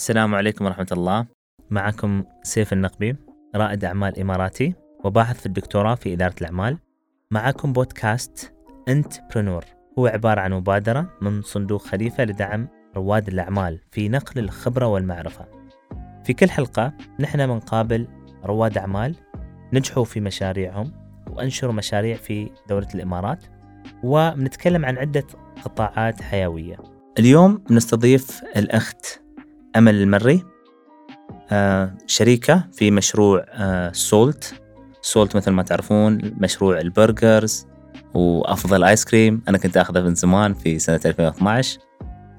السلام عليكم ورحمة الله. معكم سيف النقبي رائد أعمال إماراتي وباحث في الدكتوراه في إدارة الأعمال. معكم بودكاست أنت برنور هو عبارة عن مبادرة من صندوق خليفة لدعم رواد الأعمال في نقل الخبرة والمعرفة. في كل حلقة نحن بنقابل رواد أعمال نجحوا في مشاريعهم وأنشروا مشاريع في دولة الإمارات وبنتكلم عن عدة قطاعات حيوية. اليوم بنستضيف الأخت أمل المري آه شريكة في مشروع آه Salt. Salt مثل ما تعرفون مشروع ال burgers وأفضل آيس كريم. أنا كنت أخذه من زمان في سنة 2012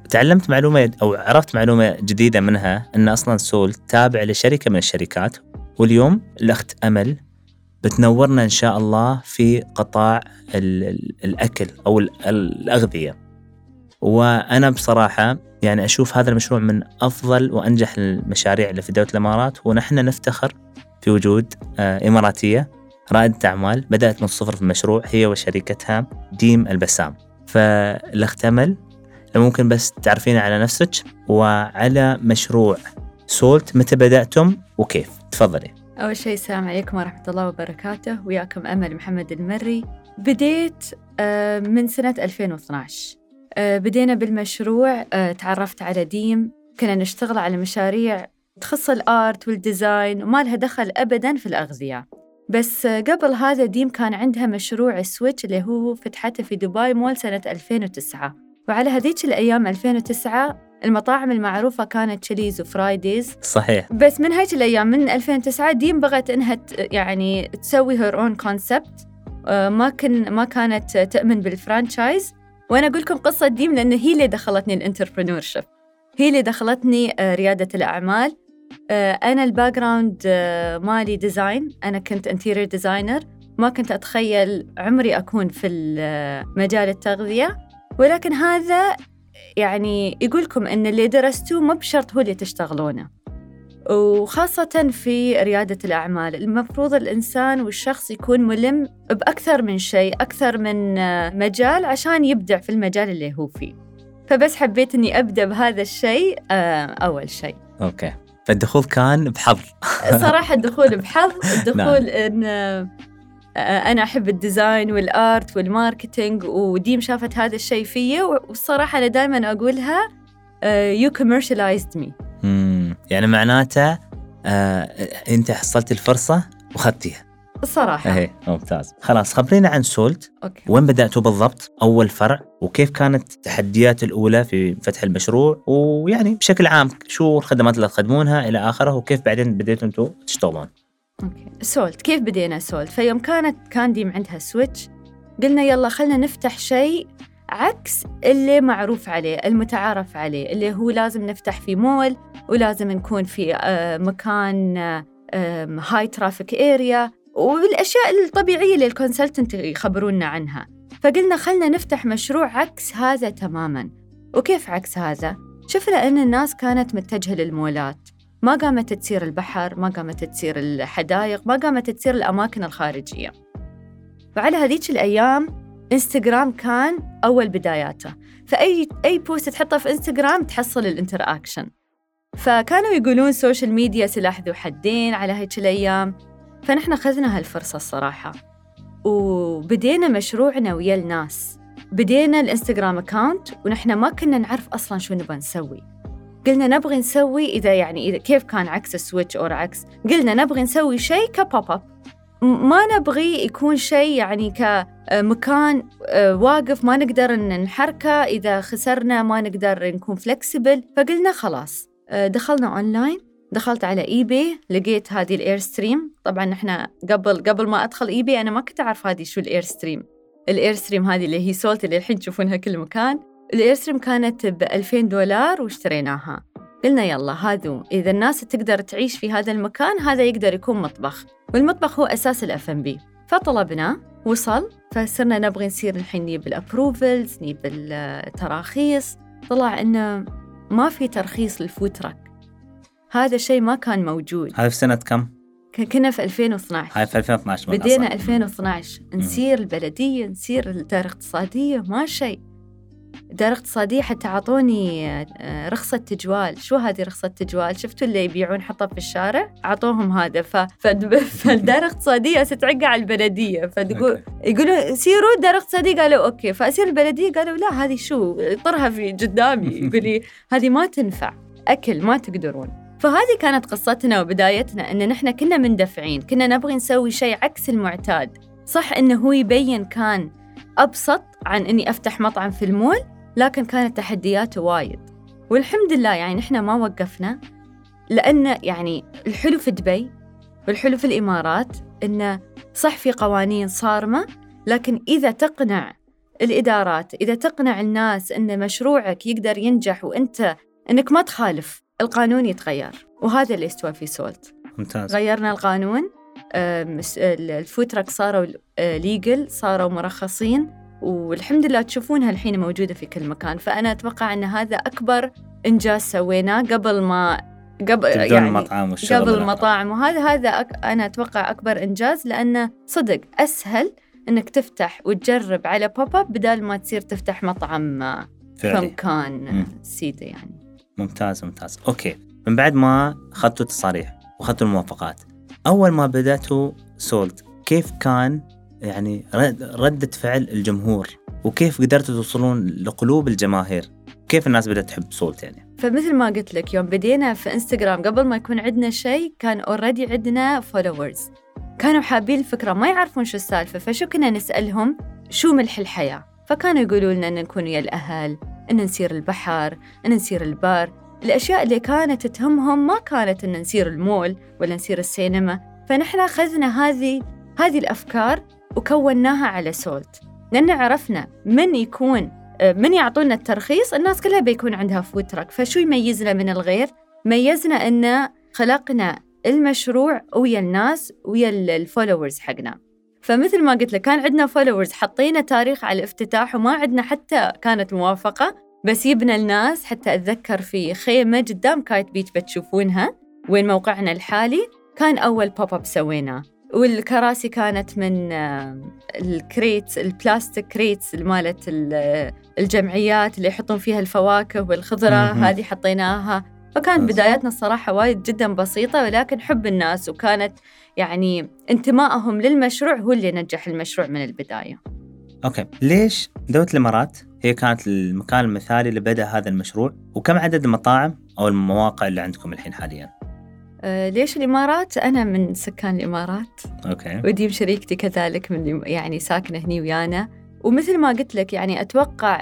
تعلمت معلومة أو عرفت معلومة جديدة منها أن أصلا Salt تابع لشركة من الشركات. واليوم الأخت أمل بتنورنا إن شاء الله في قطاع الأكل أو الأغذية. وأنا بصراحة يعني أشوف هذا المشروع من أفضل وأنجح المشاريع اللي في دولة الإمارات ونحن نفتخر في وجود آه، إماراتية رائدة أعمال بدأت من الصفر في المشروع هي وشريكتها ديم البسام. فالأخت أمل ممكن بس تعرفين على نفسك وعلى مشروع سولت متى بدأتم وكيف؟ تفضلي. أول شيء السلام عليكم ورحمة الله وبركاته. وياكم أمل محمد المري. بديت آه، من سنة 2012 آه، بدينا بالمشروع آه، تعرفت على ديم. كنا نشتغل على مشاريع تخص ال art وال design وما لها دخل أبداً في الأغذية. بس قبل هذا ديم كان عندها مشروع Switch اللي هو فتحته في دبي مول سنة 2009 وعلى هذيك الأيام 2009 المطاعم المعروفة كانت Chili's و Fridays صحيح. بس من هيك الأيام من 2009 ديم بغت إنها يعني تسوي her own concept ما كن ما كانت تؤمن بال franchise وأنا أقول لكم قصة ديم لأن هي اللي دخلتني ال entrepreneurship هي اللي دخلتني آه، ريادة الأعمال. آه، أنا ال background آه، مالي design. أنا كنت interior designer. ما كنت أتخيل عمري أكون في مجال التغذية. ولكن هذا يعني يقولكم إن اللي درستوه مو بشرط هو اللي تشتغلونه. وخاصة في ريادة الأعمال. المفروض الإنسان والشخص يكون ملم بأكثر من شيء أكثر من مجال عشان يبدع في المجال اللي هو فيه. فبس حبيت أني أبدأ بهذا الشيء آه، أول شيء. okay. فالدخول كان بحظ. صراحة الدخول بحظ. الدخول نعم. إن آه، أنا أحب ال design وال art وال marketing وديم شافت هذا الشيء فيا والصراحة أنا دائما أقولها you commercialized me يعني معناته آه أنت حصلت الفرصة وخذتيها. الصراحة إيه ممتاز. خلاص خبرينا عن Salt. Okay. وين بدأتوا بالضبط؟ أول فرع. وكيف كانت التحديات الأولى في فتح المشروع؟ ويعني بشكل عام شو الخدمات اللي تقدمونها إلى آخره؟ وكيف بعدين بديتوا أنتم تشتغلون؟ Okay. Salt. كيف بدينا Salt؟ فيوم كانت كان ديم عندها Switch. قلنا يلا خلنا نفتح شيء عكس اللي معروف عليه المتعارف عليه اللي هو لازم نفتح في مول ولازم نكون في آه، مكان high traffic area والأشياء الطبيعية اللي ال consultant يخبرونا عنها. فقلنا خلنا نفتح مشروع عكس هذا تماما. وكيف عكس هذا؟ شفنا ان الناس كانت متجهة للمولات. ما قامت تسير البحر ما قامت تسير الحدائق ما قامت تسير الأماكن الخارجية. وعلى هذيك الأيام انستغرام كان أول بداياته. فأي أي post تحطه في انستغرام تحصل ال interaction فكانوا يقولون social media سلاح ذو حدين على هيك الأيام. فنحن أخذنا هالفرصة الصراحة. وبدينا مشروعنا ويا الناس. بدينا الإنستغرام account ونحن ما كنا نعرف أصلا شو نبغى نسوي. قلنا نبغي نسوي إذا يعني إذا كيف كان عكس ال Switch أو عكس. قلنا نبغي نسوي شيء ك pop-up ما نبغي يكون شيء يعني كمكان آه، واقف ما نقدر نحركه. إذا خسرنا ما نقدر نكون flexible فقلنا خلاص آه، دخلنا أونلاين دخلت على eBay لقيت هذه ال Airstream طبعا إحنا قبل قبل ما أدخل eBay أنا ما كنت أعرف هذه شو ال Airstream ال Airstream هذه اللي هي Salt اللي الحين تشوفونها كل مكان. ال Airstream كانت ب 2000 دولار واشتريناها. قلنا يلا هذو إذا الناس تقدر تعيش في هذا المكان هذا يقدر يكون مطبخ والمطبخ هو أساس الأف ام بي فطلبناه وصل فصرنا نبغي نصير الحين نجيب ال approvals نجيب التراخيص. طلع انه ما في ترخيص لل food truck هذا الشيء ما كان موجود. هذا في سنة كم؟ كنا في 2012 هاي في 2012 بدينا أصلاً. 2012 نسير البلدية نسير الدائرة الاقتصادية ما شيء. إدارة اقتصادية حتى أعطوني آه، رخصة تجوال. شو هذه رخصة تجوال؟ شفتوا اللي يبيعون حطب في الشارع؟ أعطوهم هذا. ف... ف... فالإدارة الاقتصادية سترجع على البلدية. فتقول يقولوا سيروا إدارة اقتصادية؟ قالوا أوكي. فأسير البلدية قالوا لا هذه شو؟ طرها في قدامي. يقول لي هذه ما تنفع. أكل ما تقدرون. فهذه كانت قصتنا وبدايتنا إن نحن كنا مندفعين. كنا نبغي نسوي شيء عكس المعتاد. صح إنه هو يبين كان أبسط عن إني أفتح مطعم في المول؟ لكن كانت تحدياته وايد. والحمد لله يعني نحن ما وقفنا لأن يعني الحلو في دبي والحلو في الإمارات إنه صح في قوانين صارمة لكن إذا تقنع الإدارات إذا تقنع الناس إن مشروعك يقدر ينجح وأنت إنك ما تخالف القانون يتغير. وهذا اللي استوى في سولت. ممتاز. غيرنا القانون الفوترك صاروا ليجل صاروا مرخصين. والحمد لله تشوفونها الحين موجودة في كل مكان. فأنا أتوقع أن هذا أكبر إنجاز سويناه قبل ما قبل يعني المطعم قبل المطاعم. وهذا هذا أك أنا أتوقع أكبر إنجاز لأنه صدق أسهل إنك تفتح وتجرب على pop up بدل ما تصير تفتح مطعم في مكان سيدة يعني. ممتاز ممتاز. أوكي. من بعد ما أخذتوا التصاريح وأخذتوا الموافقات أول ما بدأتوا Salt كيف كان يعني ردة فعل الجمهور وكيف قدرتوا توصلون لقلوب الجماهير؟ كيف الناس بدأت تحب Salt يعني؟ فمثل ما قلت لك يوم بدينا في انستغرام قبل ما يكون عندنا شيء كان already عندنا followers كانوا حابين الفكرة ما يعرفون شو السالفة فشو كنا نسألهم؟ شو ملح الحياة؟ فكانوا يقولوا لنا أن نكون ويا الأهل أن نسير البحر أن نسير البر الأشياء اللي كانت تهمهم ما كانت أن نسير المول ولا نسير السينما. فنحن أخذنا هذه هذه الأفكار وكوناها على Salt لأن عرفنا من يكون من يعطونا الترخيص الناس كلها بيكون عندها food truck فشو يميزنا من الغير؟ ميزنا أن خلقنا المشروع ويا الناس ويا ال followers حقنا. فمثل ما قلت لك كان عندنا followers حطينا تاريخ على الافتتاح وما عندنا حتى كانت موافقة بس يبنا الناس حتى أتذكر في خيمة قدام Kite Beach بتشوفونها وين موقعنا الحالي كان أول pop up سويناه. والكراسي كانت من ال crates ال plastic crates مالت الجمعيات اللي يحطون فيها الفواكه والخضرة هذه حطيناها. فكانت بداياتنا الصراحة وايد جدا بسيطة ولكن حب الناس وكانت يعني انتمائهم للمشروع هو اللي نجح المشروع من البداية. أوكي. ليش دولة الإمارات هي كانت المكان المثالي اللي بدأ هذا المشروع؟ وكم عدد المطاعم أو المواقع اللي عندكم الحين حالياً؟ آه، ليش الإمارات؟ أنا من سكان الإمارات. أوكي. وديم شريكتي كذلك من يعني ساكنة هني ويانا. ومثل ما قلت لك يعني أتوقع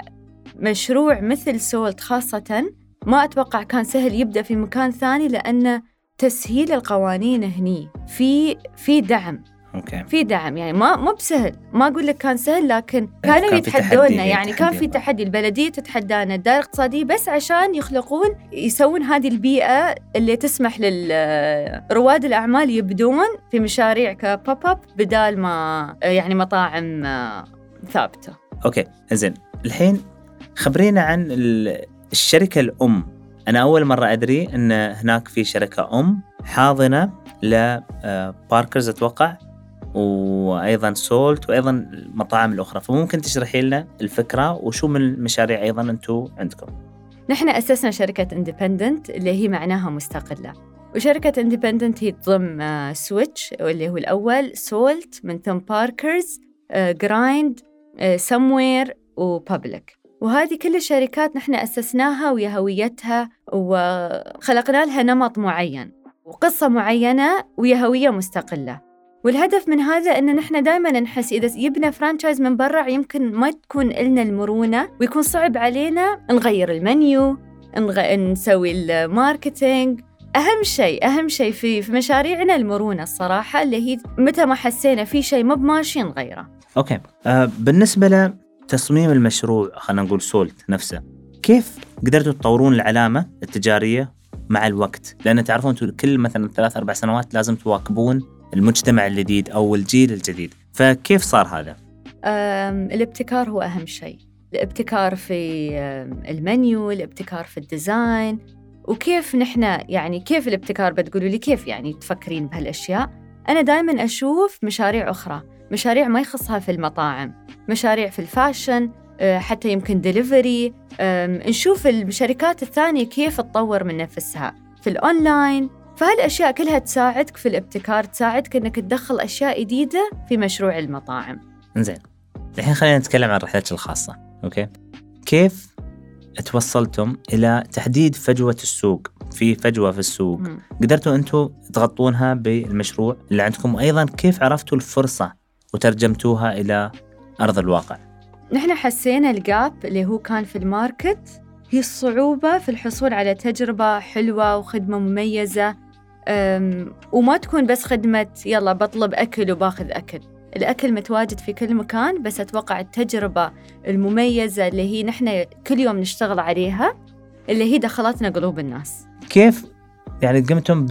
مشروع مثل Salt خاصة ما أتوقع كان سهل يبدأ في مكان ثاني لأن تسهيل القوانين هني في في دعم. أوكي. في دعم يعني ما مو بسهل. ما أقول لك كان سهل لكن كانوا يتحدونا. يعني كان في تحدي البلدية تتحدانا الدائرة الاقتصادية بس عشان يخلقون يسوون هذه البيئة اللي تسمح لرواد الأعمال يبدون في مشاريع ك pop up بدال ما يعني مطاعم ثابتة. أوكي زين الحين خبرينا عن الشركة الأم. أنا أول مرة أدري إن هناك في شركة أم حاضنة ل Parker's آه، أتوقع. وأيضا Salt وأيضا المطاعم الأخرى. فممكن تشرحي لنا الفكرة وشو من المشاريع أيضا أنتم عندكم. نحن أسسنا شركة Independent اللي هي معناها مستقلة. وشركة Independent هي تضم Switch اللي هو الأول Salt من ثم Parker's Grind سموير و Public وهذه كل الشركات نحن أسسناها ويا هويتها وخلقنا لها نمط معين وقصة معينة ويا هوية مستقلة. والهدف من هذا إن نحن دائما نحس إذا يبنا franchise من برا يمكن ما تكون لنا المرونة ويكون صعب علينا نغير المنيو نغ... نسوي ال marketing أهم شيء أهم شيء في في مشاريعنا المرونة الصراحة اللي هي متى ما حسينا في شيء مو بماشي نغيره. أوكي آه بالنسبة لتصميم المشروع خلينا نقول سولت نفسه كيف قدرتوا تطورون العلامة التجارية مع الوقت؟ لأن تعرفون كل مثلا ثلاث أربع سنوات لازم تواكبون المجتمع الجديد أو الجيل الجديد. فكيف صار هذا؟ الابتكار هو أهم شيء. الابتكار في المنيو الابتكار في ال design. وكيف نحن يعني كيف الابتكار؟ بتقولوا لي كيف يعني تفكرين بهالأشياء؟ أنا دائما أشوف مشاريع أخرى. مشاريع ما يخصها في المطاعم. مشاريع في ال fashion آه، حتى يمكن ديليفري نشوف الشركات الثانية كيف تطور من نفسها. في الأونلاين فهالأشياء كلها تساعدك في الابتكار تساعدك أنك تدخل أشياء جديدة في مشروع المطاعم. زين الحين خلينا نتكلم عن رحلتك الخاصة أوكي؟ كيف توصلتم إلى تحديد فجوة السوق؟ في فجوة في السوق. مم. قدرتوا أنتم تغطونها بالمشروع اللي عندكم وأيضا كيف عرفتوا الفرصة وترجمتوها إلى أرض الواقع؟ نحن حسينا ال gap اللي هو كان في ال market. هي الصعوبة في الحصول على تجربة حلوة وخدمة مميزة. وما تكون بس خدمة يلا بطلب أكل وباخذ أكل. الأكل متواجد في كل مكان بس أتوقع التجربة المميزة اللي هي نحن كل يوم نشتغل عليها اللي هي دخلتنا قلوب الناس. كيف يعني قمتم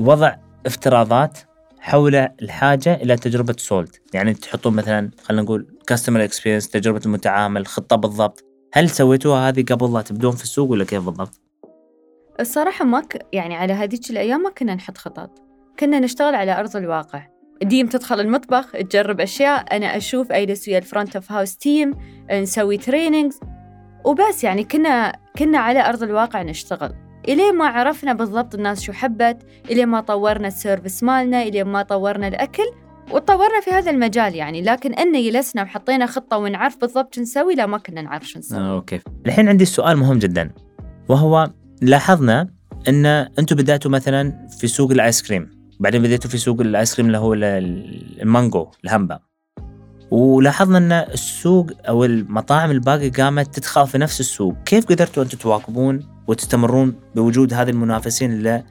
بوضع افتراضات حول الحاجة إلى تجربة Salt؟ يعني تحطون مثلا خلينا نقول customer experience تجربة المتعامل خطة بالضبط. هل سويتوها هذه قبل لا تبدون في السوق ولا كيف بالضبط؟ الصراحة ما ك... يعني على هذيك الأيام ما كنا نحط خطط. كنا نشتغل على أرض الواقع. ديم تدخل المطبخ تجرب أشياء أنا أشوف أجلس ويا ال front of house team نسوي trainings وبس يعني كنا كنا على أرض الواقع نشتغل. إلين ما عرفنا بالضبط الناس شو حبت إلين ما طورنا ال service مالنا إلين ما طورنا الأكل. وتطورنا في هذا المجال يعني. لكن أن جلسنا وحطينا خطة ونعرف بالضبط شو نسوي لا ما كنا نعرف شو نسوي. آه، okay. الحين عندي سؤال مهم جدا. وهو لاحظنا أن أنتم بدأتوا مثلا في سوق الآيس كريم. بعدين بديتوا في سوق الآيس كريم اللي هو ال- ال- المانجو الهمبا ولاحظنا أن السوق أو المطاعم الباقي قامت تدخل في نفس السوق. كيف قدرتوا أنتم تواكبون وتستمرون بوجود هذه المنافسين اللي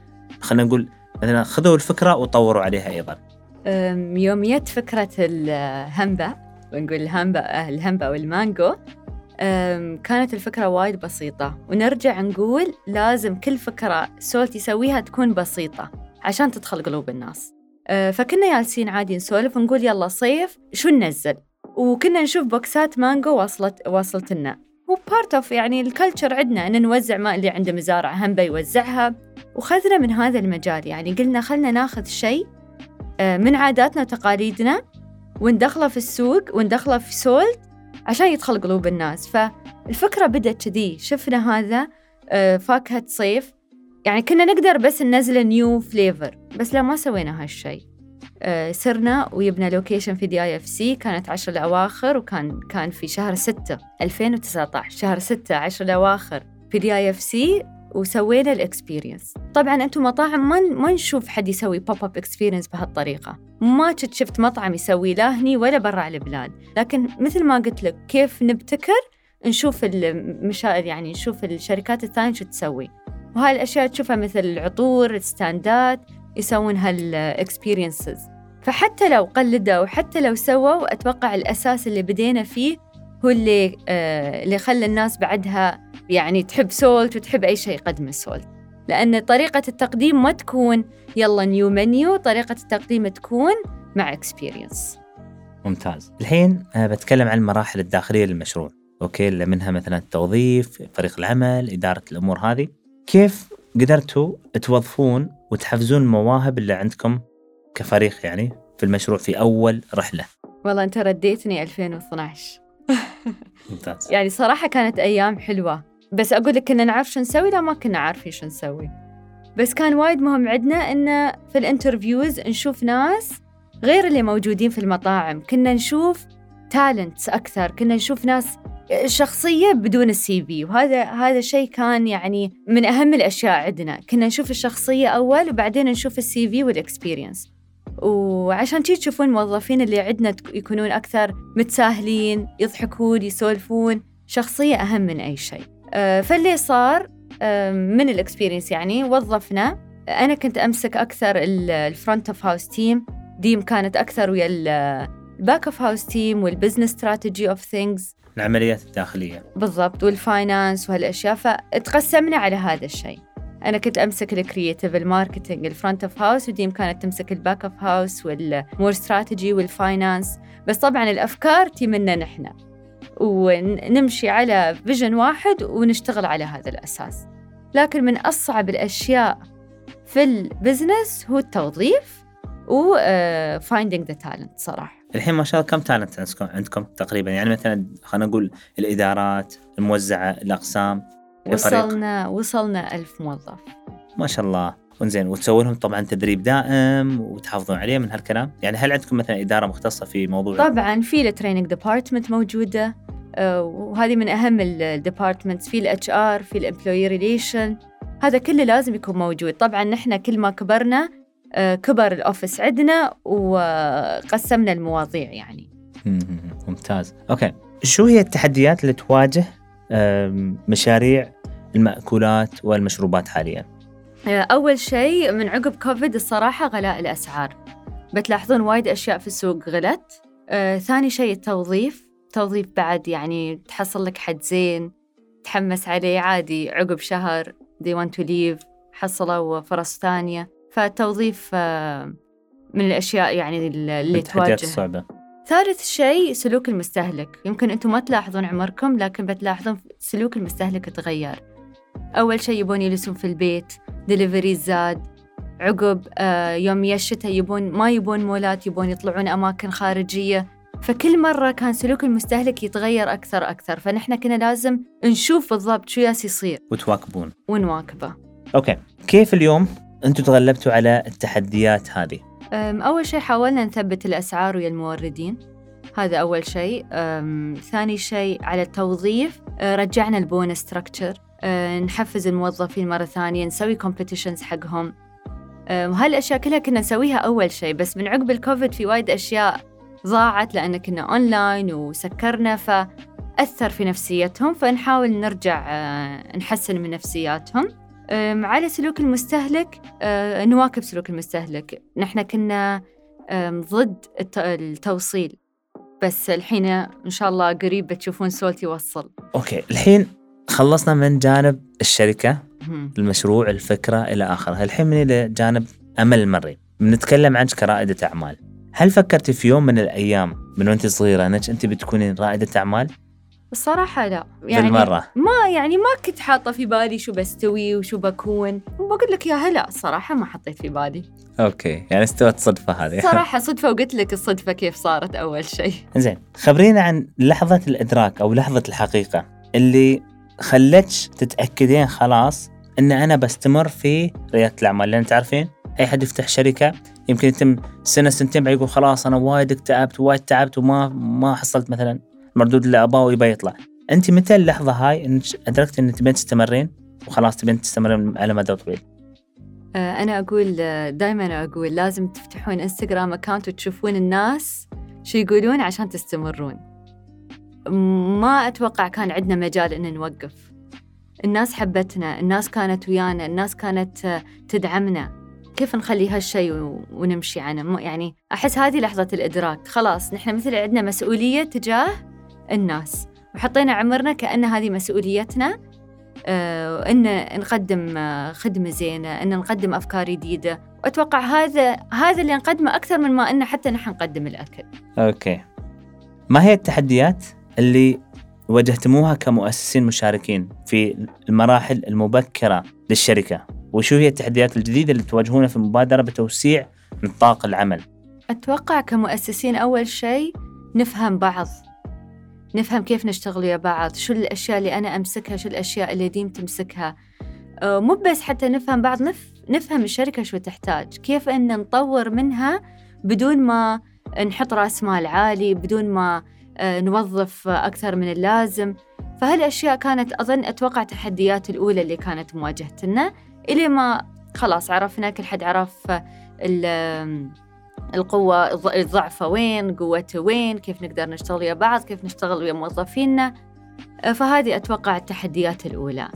خلينا نقول مثلا خذوا الفكرة وطوروا عليها أيضا؟ يوم جت فكرة الهمبة ونقول الهمبة الهمبة والمانجو كانت الفكرة وايد بسيطة. ونرجع نقول لازم كل فكرة سولت يسويها تكون بسيطة عشان تدخل قلوب الناس. أه، فكنا جالسين عادي نسولف ونقول يلا صيف شو ننزل؟ وكنا نشوف بوكسات مانجو وصلت وصلت لنا. و part of يعني ال culture عندنا إن نوزع ما اللي عنده مزارع همبة يوزعها وخذنا من هذا المجال يعني قلنا خلنا ناخذ شيء آه، من عاداتنا وتقاليدنا وندخله في السوق وندخله في سولت عشان يدخل قلوب الناس. فالفكرة بدأت كذي. شفنا هذا آه، فاكهة صيف. يعني كنا نقدر بس ننزل new flavor بس لا ما سوينا هالشيء. آه، سرنا ويبنا location في DIFC كانت عشر الأواخر وكان كان في شهر ستة 2019 شهر ستة عشر الأواخر في DIFC وسوينا ال experience طبعا أنتم مطاعم ما ما نشوف حد يسوي pop-up experience بهالطريقة. ما قد شفت مطعم يسوي لا هني ولا برا البلاد. لكن مثل ما قلت لك كيف نبتكر؟ نشوف المشاهد يعني نشوف الشركات الثانية شو تسوي. وهاي الأشياء تشوفها مثل العطور الستاندات يسوون هال experiences فحتى لو قلدوا وحتى لو سووا أتوقع الأساس اللي بدينا فيه هو اللي آه اللي خلى الناس بعدها يعني تحب سولت وتحب أي شيء يقدمه سولت. لأن طريقة التقديم ما تكون يلا new menu طريقة التقديم تكون مع experience ممتاز. الحين أنا بتكلم عن المراحل الداخلية للمشروع. okay؟ اللي منها مثلا التوظيف فريق العمل إدارة الأمور هذه. كيف قدرتوا توظفون وتحفزون المواهب اللي عندكم كفريق يعني في المشروع في أول رحلة؟ والله أنت رديتني 2012 ممتاز. يعني صراحة كانت أيام حلوة. بس أقول لك كنا نعرف شو نسوي؟ لا ما كنا عارفين شو نسوي. بس كان وايد مهم عندنا إن في ال interviews نشوف ناس غير اللي موجودين في المطاعم. كنا نشوف talents أكثر. كنا نشوف ناس شخصية بدون ال CV. وهذا هذا شيء كان يعني من أهم الأشياء عندنا. كنا نشوف الشخصية أول وبعدين نشوف ال CV وال experience وعشان شي تشوفون الموظفين اللي عندنا يكونون أكثر متساهلين يضحكون يسولفون شخصية أهم من أي شيء آه، فاللي صار من ال experience يعني وظفنا. أنا كنت أمسك أكثر ال front of house team ديم كانت أكثر ويا ال back of house team وال business strategy of things العمليات الداخلية. بالضبط وال finance وهالأشياء. فتقسمنا على هذا الشيء أنا كنت أمسك ال creative ال marketing ال front of house وديم كانت تمسك ال back of house وال more strategy وال finance بس طبعا الأفكار تي منا نحن. ونمشي على vision واحد ونشتغل على هذا الأساس. لكن من أصعب الأشياء في ال business هو التوظيف و finding the talent صراحة. الحين ما شاء الله كم talent عندكم تقريبا؟ يعني مثلا خلينا نقول الإدارات الموزعة الأقسام. وصلنا وصلنا ألف موظف. ما شاء الله. وانزين وتسوي لهم طبعا تدريب دائم وتحافظون عليه من هالكلام؟ يعني هل عندكم مثلا إدارة مختصة في موضوع طبعا في ال training department موجودة آه، وهذه من أهم ال departments في ال HR في ال employee relation هذا كله لازم يكون موجود. طبعا نحن كل ما كبرنا آه، كبر ال office عندنا وقسمنا المواضيع يعني. مم، ممتاز. okay. شو هي التحديات اللي تواجه مشاريع المأكولات والمشروبات حاليا. آه، أول شيء من عقب كوفيد الصراحة غلاء الأسعار. بتلاحظون وايد أشياء في السوق غلت. آه، ثاني شيء التوظيف. توظيف بعد يعني تحصل لك حد زين تحمس عليه عادي عقب شهر they want to leave حصلوا فرص ثانية. فالتوظيف آه، من الأشياء يعني اللي تواجه الصعبة ثالث شيء سلوك المستهلك. يمكن أنتم ما تلاحظون عمركم لكن بتلاحظون سلوك المستهلك تغير. أول شيء يبون يجلسون في البيت دليفري زاد. عقب آه، يوم الشتاء يبون ما يبون مولات يبون يطلعون أماكن خارجية. فكل مرة كان سلوك المستهلك يتغير أكثر أكثر. فنحن كنا لازم نشوف بالضبط شو ياس يصير. وتواكبون. ونواكبه. okay. كيف اليوم أنتم تغلبتوا على التحديات هذه؟ أول شيء حاولنا نثبت الأسعار ويا الموردين. هذا أول شيء. ثاني شيء على التوظيف أه، رجعنا ال bonus structure نحفز الموظفين مرة ثانية نسوي competitions حقهم. أم، هالأشياء كلها كنا نسويها أول شيء بس من عقب الكوفيد في وايد أشياء ضاعت لأن كنا أونلاين وسكرنا فأثر في نفسيتهم فنحاول نرجع أه، نحسن من نفسياتهم. على سلوك المستهلك أه، نواكب سلوك المستهلك. نحن كنا ضد الت- التوصيل. بس الحين إن شاء الله قريب بتشوفون سولت يوصل. okay الحين خلصنا من جانب الشركة مهم. المشروع الفكرة إلى آخره الحين من إلى جانب أمل المري بنتكلم عنك كرائدة أعمال. هل فكرتي في يوم من الأيام من وأنت صغيرة أنك أنت بتكونين رائدة أعمال؟ الصراحة لا. يعني بالمرة. ما يعني ما كنت حاطة في بالي شو بستوي وشو بكون. وبقول لك ياها لا الصراحة ما حطيت في بالي. okay. يعني استوت صدفة هذه. صراحة صدفة وقلت لك الصدفة كيف صارت أول شيء. زين. خبرينا عن لحظة الإدراك أو لحظة الحقيقة اللي خلتش تتأكدين خلاص أن أنا بستمر في ريادة الأعمال. لأن تعرفين أي حد يفتح شركة يمكن يتم سنة سنتين بعد يقول خلاص أنا وايد اكتئبت وايد تعبت وما ما حصلت مثلا المردود اللي أباه ويبى يطلع. أنت متى اللحظة هاي إنك أدركت أن تبين تستمرين وخلاص تبين تستمرين على مدى طويل؟ آه، أنا أقول دائما أقول لازم تفتحون إنستغرام أكاونت وتشوفون الناس شو يقولون عشان تستمرون. ما أتوقع كان عندنا مجال إن نوقف. الناس حبتنا الناس كانت ويانا الناس كانت آه، تدعمنا. كيف نخلي هالشيء ونمشي عنه؟ يعني أحس هذه لحظة الإدراك. خلاص نحن مثل عندنا مسؤولية تجاه الناس. وحطينا عمرنا كأن هذه مسؤوليتنا آه، إن نقدم آه، خدمة زينة إن نقدم أفكار جديدة. وأتوقع هذا هذا اللي نقدمه أكثر من ما إن حتى نحن نقدم الأكل. Okay. ما هي التحديات اللي واجهتموها كمؤسسين مشاركين في المراحل المبكرة للشركة؟ وشو هي التحديات الجديدة اللي تواجهونها في المبادرة بتوسيع نطاق العمل؟ أتوقع كمؤسسين أول شيء نفهم بعض نفهم كيف نشتغل ويا بعض شو الأشياء اللي أنا أمسكها شو الأشياء اللي ديم تمسكها. آه، مو بس حتى نفهم بعض نف... نفهم الشركة شو تحتاج كيف إن نطور منها بدون ما نحط رأس مال عالي بدون ما آه، نوظف أكثر من اللازم. فهالأشياء كانت أظن أتوقع التحديات الأولى اللي كانت مواجهتنا إلى ما خلاص عرفنا كل حد عرف القوة الض- الضعفة وين قوته وين كيف نقدر نشتغل ويا بعض كيف نشتغل ويا موظفينا. آه، فهذه أتوقع التحديات الأولى.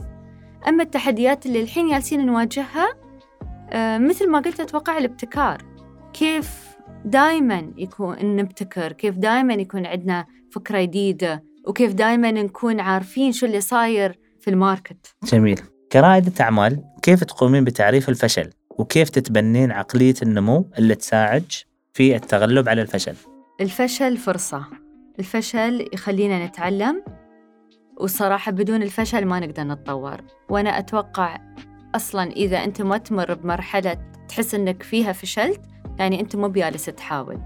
أما التحديات اللي الحين جالسين نواجهها آه، مثل ما قلت أتوقع الابتكار. كيف دائما يكون نبتكر كيف دائما يكون عندنا فكرة جديدة وكيف دائما نكون عارفين شو اللي صاير في الماركت. جميل. كرائدة أعمال كيف تقومين بتعريف الفشل؟ وكيف تتبنين عقلية النمو اللي تساعد في التغلب على الفشل؟ الفشل فرصة. الفشل يخلينا نتعلم والصراحة بدون الفشل ما نقدر نتطور. وأنا أتوقع أصلا إذا أنت ما تمر بمرحلة تحس أنك فيها فشلت يعني أنت مو بجالس تحاول.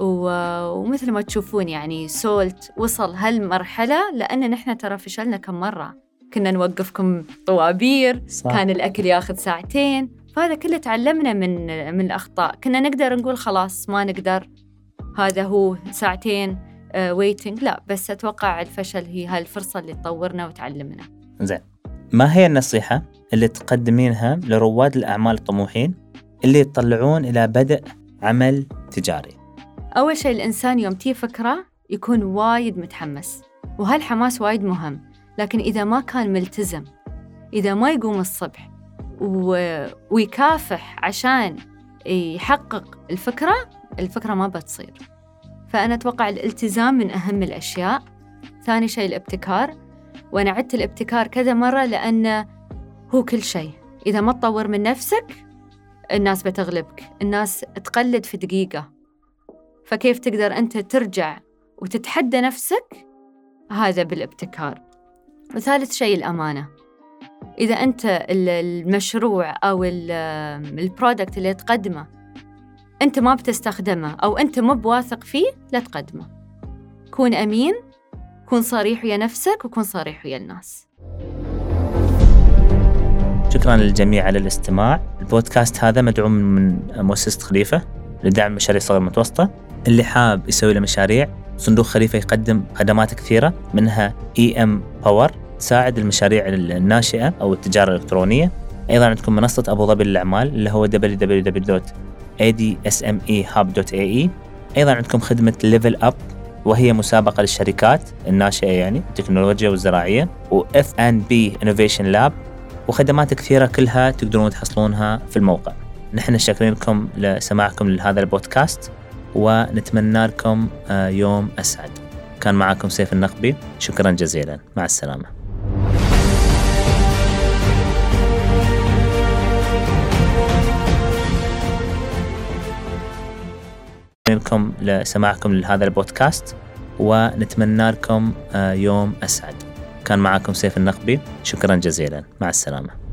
و- ومثل ما تشوفون يعني سولت وصل هالمرحلة لأن نحن ترى فشلنا كم مرة. كنا نوقفكم طوابير صح. كان الأكل ياخذ ساعتين فهذا كله تعلمنا من من الأخطاء. كنا نقدر نقول خلاص ما نقدر هذا هو ساعتين ويتنج لا بس أتوقع الفشل هي هالفرصة اللي تطورنا وتعلمنا. زين. ما هي النصيحة اللي تقدمينها لرواد الأعمال الطموحين اللي يتطلعون إلى بدء عمل تجاري؟ أول شيء الإنسان يوم تي فكرة يكون وايد متحمس وهالحماس وايد مهم. لكن إذا ما كان ملتزم إذا ما يقوم الصبح و... ويكافح عشان يحقق الفكرة الفكرة ما بتصير. فأنا أتوقع الالتزام من أهم الأشياء. ثاني شيء الابتكار. وأنا عدت الابتكار كذا مرة لأنه هو كل شيء. إذا ما تطور من نفسك الناس بتغلبك. الناس تقلد في دقيقة. فكيف تقدر أنت ترجع وتتحدى نفسك؟ هذا بالابتكار. وثالث شيء الأمانة. إذا أنت ال- المشروع أو ال- البرودكت اللي تقدمه أنت ما بتستخدمه أو أنت مو بواثق فيه لا تقدمه. كون أمين كون صريح ويا نفسك وكون صريح ويا الناس. شكرا للجميع على الاستماع. البودكاست هذا مدعوم من مؤسسة خليفة لدعم المشاريع الصغيرة المتوسطة اللي حاب يسوي له مشاريع صندوق خليفة يقدم خدمات كثيرة منها E-Empower تساعد المشاريع الناشئة أو التجارة الإلكترونية. أيضا عندكم منصة أبو ظبي للأعمال اللي هو www.adsmehub.ae أيضا عندكم خدمة Level Up وهي مسابقة للشركات الناشئة يعني التكنولوجيا والزراعية و F&B Innovation Lab وخدمات كثيرة كلها تقدرون تحصلونها في الموقع. نحن شاكرين لكم لسماعكم لهذا البودكاست ونتمنى لكم آه، يوم أسعد. كان معكم سيف النقبي. شكرا جزيلا. مع السلامة. لكم لسماعكم لهذا البودكاست ونتمنى لكم آه، يوم أسعد. كان معكم سيف النقبي. شكرا جزيلا. مع السلامة.